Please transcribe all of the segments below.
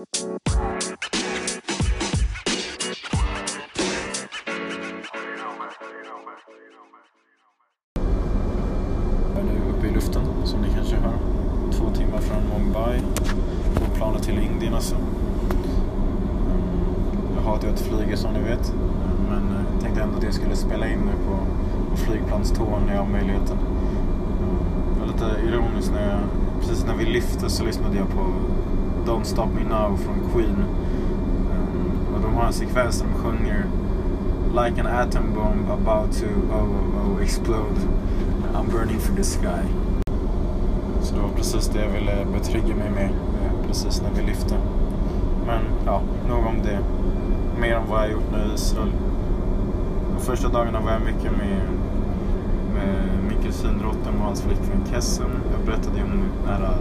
Jag är nu uppe i luften, som ni kanske hör. Två timmar från Mumbai. På planet till Indien alltså. Mm. Jag hatar ju att flyga som ni vet. Men jag tänkte ändå att jag skulle spela in nu på, på flygplanstån när jag har möjligheten. Mm. Det var lite ironiskt när jag, precis när vi lyfte så lyssnade jag på Don't Stop Me Now från Queen. Um, Och de har en sekvens där de sjunger Like an atom bomb about to oh, oh, oh, explode. I'm burning for the sky. Så det var precis det jag ville betrygga mig med ehm, precis när vi lyfte. Men ja, nog om det. Mer om vad jag gjort nu i Israel. De första dagarna var jag mycket med, med min kusin Rotem och hans flickvän Kessen. Jag berättade ju om den här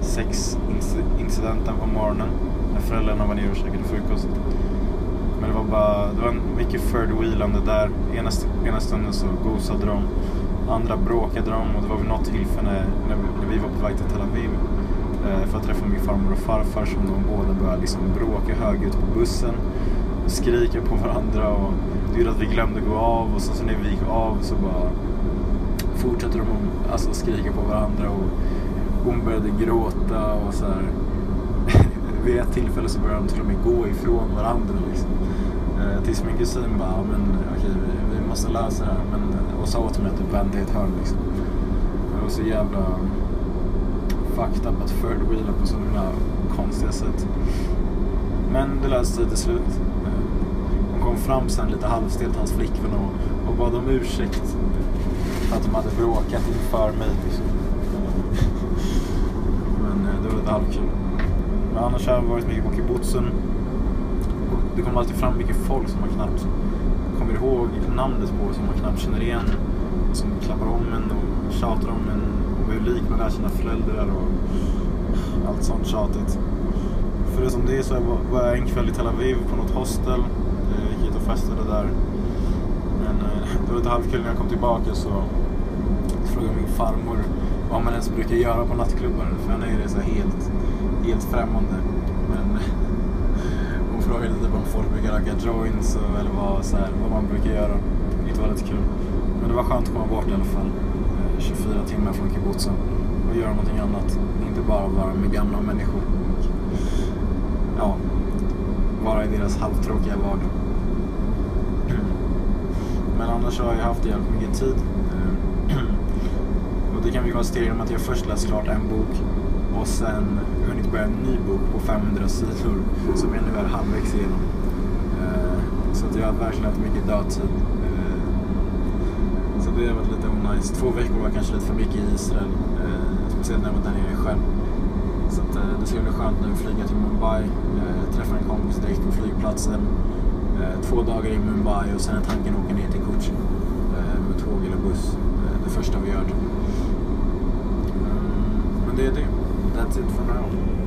sexincidenten på morgonen när föräldrarna var nere och käkade frukost. Men det var bara, det var mycket third wheelande där. Ena, ena stunden så gosade de, andra bråkade de och det var vid något tillfälle när vi, när vi var på väg till Tel Aviv eh, för att träffa min farmor och farfar som de båda började liksom bråka högljutt på bussen. Skrika på varandra och det gjorde att vi glömde gå av och sen så när vi gick av så bara fortsatte de att- alltså, skrika på varandra och hon började gråta och så här. Vid ett tillfälle så började de till och med gå ifrån varandra. Liksom. Eh, tills min kusin bara, "Ja, men okej, vi, vi måste lösa det här. Men, och sa åt mig att typ vända i ett hörn. Liksom. Det var så jävla fucked up att third wheela på sådana konstiga sätt. Men det löste sig till slut. Eh, Hon kom fram sen lite halvstelt, hans flickvän, och, och bad om ursäkt. För att de hade bråkat inför mig. Liksom. Men eh, det var lite halvkul. Men annars har jag varit mycket på kibbutzen. Det kommer alltid fram mycket folk som man knappt kommer ihåg namnet på, som man knappt känner igen. Som klappar om en och tjatar om en. Och hur lik man är sina föräldrar och allt sånt tjatigt. Förutom det så var jag en kväll i Tel Aviv på något hostel. Jag gick hit och festade där. Men eh, det var lite halvkul när jag kom tillbaka så frågade min farmor vad man ens brukar göra på nattklubbar. För henne är det så här helt, helt främmande. Men hon frågade typ om folk brukar ragga joints och, eller vad, så här, vad man brukar göra. Det var lite kul. Men det var skönt att komma bort i alla fall. Eh, 24 timmar från kibbutzen och göra någonting annat. Inte bara vara med gamla människor. Ja, vara i deras halvtråkiga vardag. Men annars har jag haft jävligt mycket tid. Eh, och det kan vi konstatera genom att jag först läst klart en bok och sen hunnit börja en ny bok på 500 sidor som jag nu är halvvägs igenom. Eh, så att jag har verkligen haft mycket dödtid. Eh, så det har varit lite onajs. Två veckor var kanske lite för mycket i Israel. Eh, speciellt när jag var där nere själv. Så att, det ska bli skönt nu att flyga till Mumbai, träffa en kompis direkt på flygplatsen. Två dagar i Mumbai och sen är tanken att åka ner till Kochi med tåg eller buss. That's it for now.